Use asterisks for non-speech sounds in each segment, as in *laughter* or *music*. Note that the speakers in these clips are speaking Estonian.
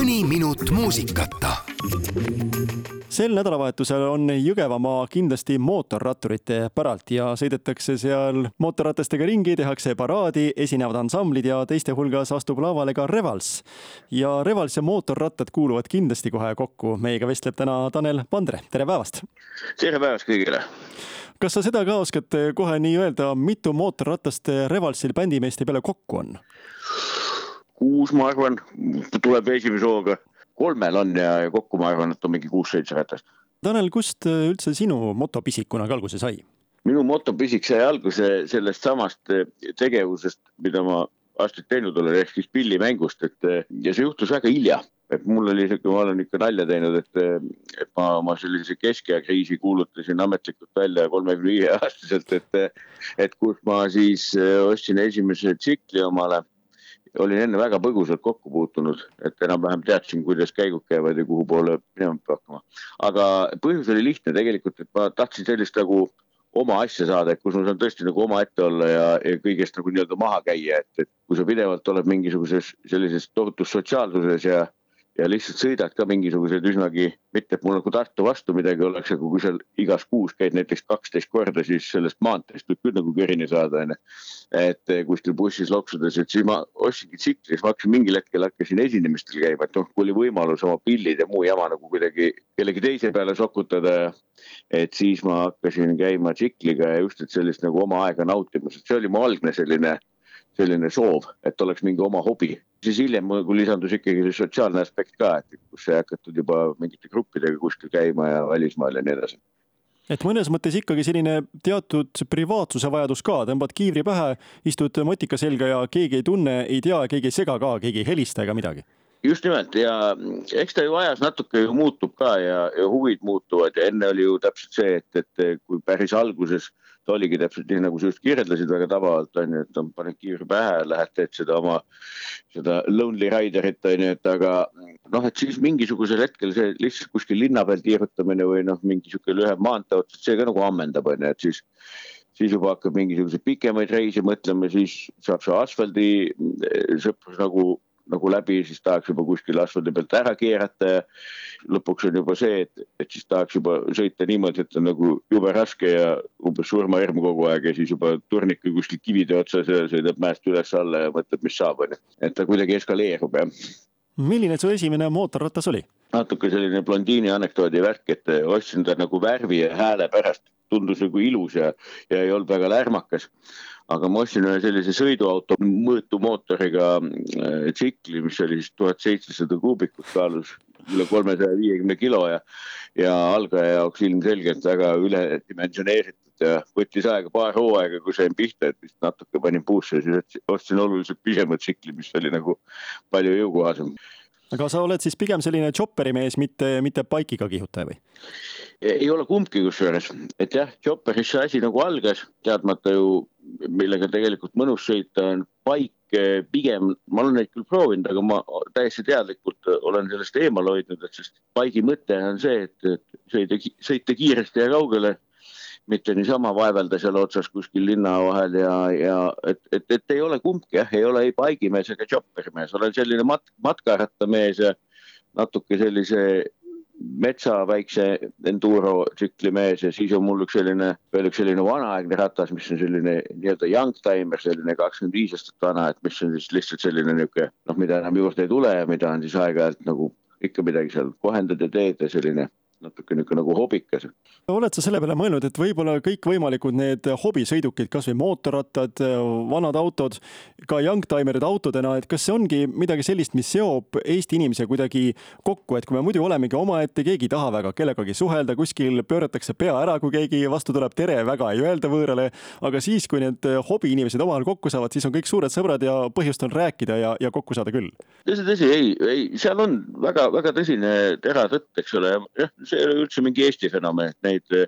mõni minut muusikata sel nädalavahetusel on Jõgevamaa kindlasti mootorratturite päralt ja sõidetakse seal mootorratastega ringi, tehakse paraadi, esinevad ansamblid ja teiste hulgas astub lavale ka Revals. ja Revals ja mootorrattad kuuluvad kindlasti kohe kokku. meiega vestleb täna Tanel Pandre, tere päevast! tere päevast kõigile! kas sa seda ka oskad kohe nii öelda, mitu mootorratast Revalsil bändimeeste peale kokku on? Kuus, ma arvan, tuleb esimese hooga. kolmel on ja, ja kokku ma arvan, et on mingi kuus-seitse ratast. Tanel, kust üldse sinu motopisik kunagi alguse sai? minu motopisik sai alguse sellest samast tegevusest, mida ma aastaid teinud olen, ehk siis pillimängust, et ja see juhtus väga hilja et mul oli sihuke, ma olen ikka nalja teinud, et, et ma oma sellise keskea kriisi kuulutasin ametlikult välja kolmekümne viie aastaselt, et, et kus ma siis ostsin esimese tsikli omale olin enne väga põgusalt kokku puutunud, et enam-vähem teadsin, kuidas käigud käivad ja kuhu poole minema peab hakkama. aga põhjus oli lihtne tegelikult, et ma tahtsin sellist nagu oma asja saada, et kus ma saan tõesti nagu omaette olla ja, ja kõigest nagu nii-öelda maha käia, et, et kui sa pidevalt oled mingisuguses sellises tohutus sotsiaalsuses ja ja lihtsalt sõidad ka mingisugused üsnagi, mitte et mul nagu Tartu vastu midagi oleks, aga kui seal igas kuus käid näiteks kaksteist korda, siis sellest maanteest võib küll nagu kõrini saada, onju. et eh, kuskil bussis loksudes, et siis ma ostsingi tsikli, siis ma hakkasin mingil hetkel hakkasin esinemistel käima, et noh, kui oli võimalus oma pillid ja muu jama nagu kuidagi kellegi teise peale sokutada. et siis ma hakkasin käima tsikliga ja just, et sellist nagu oma aega nautimas, et see oli mu algne selline selline soov, et oleks mingi oma hobi. Siis hiljem mul lisandus ikkagi see sotsiaalne aspekt ka, et kus sai hakatud juba mingite gruppidega kuskil käima ja välismaal ja nii edasi et mõnes mõttes ikkagi selline teatud privaatsuse vajadus ka, tõmbad kiivri pähe, istud motika selga ja keegi ei tunne, ei tea, keegi ei sega ka, keegi ei helista ega midagi. Just nimelt ja eks ta ju ajas natuke ju muutub ka ja, ja huvid muutuvad ja enne oli ju täpselt see, et, et kui päris alguses ta oligi täpselt nii, nagu sa just kirjeldasid väga tabavalt, on ju, et paned kiivri pähe, lähed teed seda oma, seda Lonely Riderit, on ju, et aga noh, et siis mingisugusel hetkel see lihtsalt kuskil linna peal tiirutamine või noh, mingi sihuke lühem maantee otsas, see ka nagu ammendab, on ju, et siis siis juba hakkab mingisuguseid pikemaid reise mõtlema, siis saab see asfaldi sõprus nagu nagu läbi, siis tahaks juba kuskil asfaldi pealt ära keerata ja lõpuks on juba see, et, et siis tahaks juba sõita niimoodi, et on nagu jube raske ja umbes surmahirm kogu aeg ja siis juba turnika kuskil kivide otsas ja sõidab mäest üles-alla ja mõtleb, mis saab, onju. et ta kuidagi eskaleerub, jah. milline su esimene mootorratas oli? natuke selline blondiini anekdoodi värk, et ostsin ta nagu värvi ja hääle pärast, tundus nagu ilus ja, ja ei olnud väga lärmakas aga ma ostsin ühe sellise sõiduauto mõõtumootoriga äh, tsikli, mis oli siis tuhat seitsesada kuubikut, kaalus üle kolmesaja viiekümne kilo ja, ja algaja jaoks ilmselgelt väga üledimensioneeritud ja võttis aega paar hooaega, kui sain pihta, et vist natuke panin puusse siis ostsin oluliselt pisema tsikli, mis oli nagu palju jõukohasem aga sa oled siis pigem selline chopperi mees, mitte, mitte bike'iga kihutaja või? Ei ole kumbki kusjuures, et jah, chopperis see asi nagu algas, teadmata ju, millega tegelikult mõnus sõita on bike pigem, ma olen neid küll proovinud, aga ma täiesti teadlikult olen sellest eemal hoidnud, et sest bike'i mõte on see, et, et sõida, sõita kiiresti ja kaugele mitte niisama vaevelda seal otsas kuskil linna vahel ja, ja et, et, et ei ole kumbki jah, ei ole ei paigimees ega chopperimees, olen selline mat-, matkarattamees ja natuke sellise metsa väikse enduro tsükli mees ja siis on mul üks selline, veel üks selline vanaaegne ratas, mis on selline nii-öelda young timer, selline kakskümmend viis aastat vana, et mis on siis lihtsalt selline niisugune noh, mida enam juurde ei tule ja mida on siis aeg-ajalt nagu ikka midagi seal kohendad ja teed ja selline natuke niisugune nagu hobikas. oled sa selle peale mõelnud, et võib-olla kõikvõimalikud need hobisõidukid, kasvõi mootorrattad, vanad autod, ka youngtimerid autodena, et kas see ongi midagi sellist, mis seob Eesti inimese kuidagi kokku, et kui me muidu olemegi omaette, keegi ei taha väga kellegagi suhelda, kuskil pööratakse pea ära, kui keegi vastu tuleb, tere, väga ei öelda võõrale, aga siis, kui need hobiinimesed omavahel kokku saavad, siis on kõik suured sõbrad ja põhjust on rääkida ja, ja kokku saada küll. tõsi, tõsi, ei, ei, seal on väga-väga tõsine tera tõtt, eks ole, jah, see ei ole üldse mingi Eesti fenomen, et neid eh,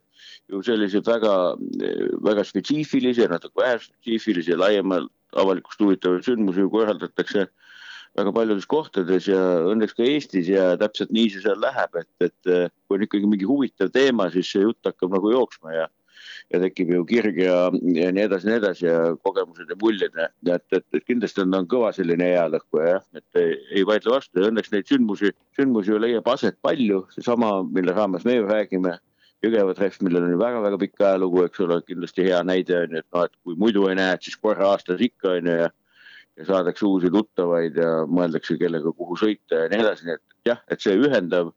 ju selliseid väga, eh, väga spetsiifilisi natuke vähe spetsiifilisi, laiemalt avalikkust huvitavaid sündmusi ju korraldatakse väga paljudes kohtades ja õnneks ka Eestis ja täpselt nii see seal läheb, et, et eh, kui on ikkagi mingi huvitav teema, siis see jutt hakkab nagu jooksma ja ja tekib ju kirg ja, ja nii edasi, nii edasi ja kogemused ja muljed. Et, et, et kindlasti on ta kõva selline hea lõhkuja jah, et ei, ei vaidle vastu ja õnneks neid sündmusi, sündmusi ju leiab aset palju, seesama, mille raames me ju räägime Jõgeva trehv, millel on ju väga-väga pikk ajalugu, eks ole, kindlasti hea näide on ju, et noh, et kui muidu ei näe, et siis korra aastas ikka on ju ja ja saadakse uusi tuttavaid ja mõeldakse, kellega kuhu sõita ja nii edasi, nii et jah, et see ühendav,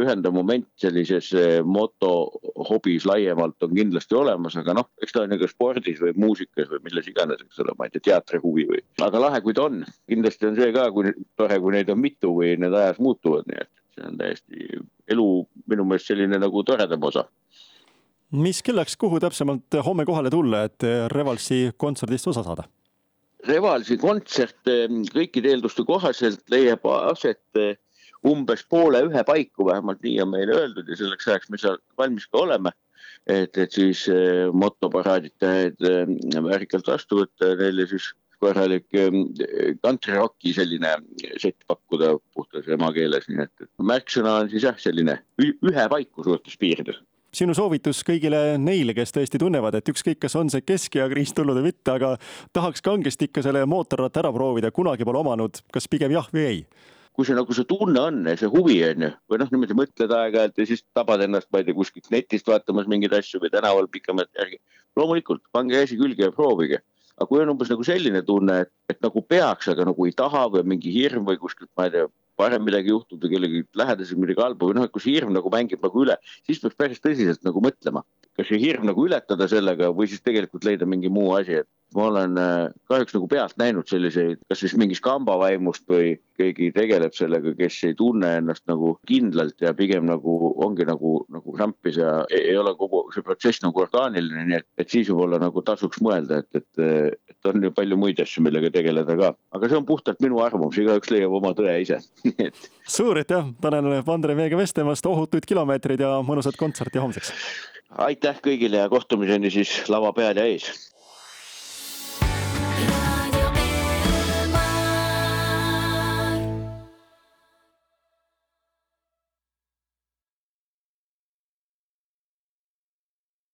ühendav moment sellises eh, motohobis laiemalt on kindlasti olemas, aga noh, eks ta on ju ka spordis või muusikas või milles iganes, eks ole, ma ei tea, teatrihuvi või, aga lahe, kui ta on. kindlasti on see ka, kui tore, kui neid on mitu või need ajas muutuvad, nii et see on täiesti elu minu meelest selline nagu toredam osa mis kellaks, kuhu täpsemalt homme kohale tulla, et Revalsi kontserdist osa saada? Revalsi kontsert kõikide eelduste kohaselt leiab aset eh, umbes poole ühe paiku, vähemalt nii on meile öeldud ja selleks ajaks me seal valmis ka oleme. et, et siis eh, motoparaadid eh, väärikalt vastu võtta ja neile siis korralik kantriroki selline sett pakkuda puhtas emakeeles, nii et märksõna on siis jah, selline ühe paiku suurtes piirides sinu soovitus kõigile neile, kes tõesti tunnevad, et ükskõik, kas on see keskeakriis tulnud või mitte, aga tahaks kangesti ikka selle mootorratta ära proovida, kunagi pole omanud, kas pigem jah või ei? Kui see nagu see tunne on ja see huvi on ju, või noh, niimoodi mõtled aeg-ajalt ja siis tabad ennast, ma ei tea, kuskilt netist vaatamas mingeid asju või tänaval pikemat järgi. loomulikult, pange käsi külge ja proovige. aga kui on umbes nagu selline tunne, et nagu peaks, aga nagu ei taha või mingi hirm või kuskilt, ma ei tea, varem midagi juhtub või kellegi lähedasel midagi halba või noh, et kui see hirm nagu mängib nagu üle, siis peaks päris tõsiselt nagu mõtlema, kas see hirm nagu ületada sellega või siis tegelikult leida mingi muu asi, et ma olen äh, kahjuks nagu pealt näinud selliseid, kas siis mingist kambavaimust või keegi tegeleb sellega, kes ei tunne ennast nagu kindlalt ja pigem nagu ongi nagu, nagu krampis ja ei, ole kogu see protsess nagu orgaaniline, nii et, et siis võib-olla nagu tasuks mõelda, et, et, et on ju palju muid asju, millega tegeleda ka. aga see on puhtalt minu arvamus, igaüks leiab oma tõe ise *laughs* suur aitäh, Tanel Vandre meiega vestlemast, ohutuid kilomeetreid ja mõnusat kontserti homseks! aitäh kõigile ja kohtumiseni siis lava peal ja ees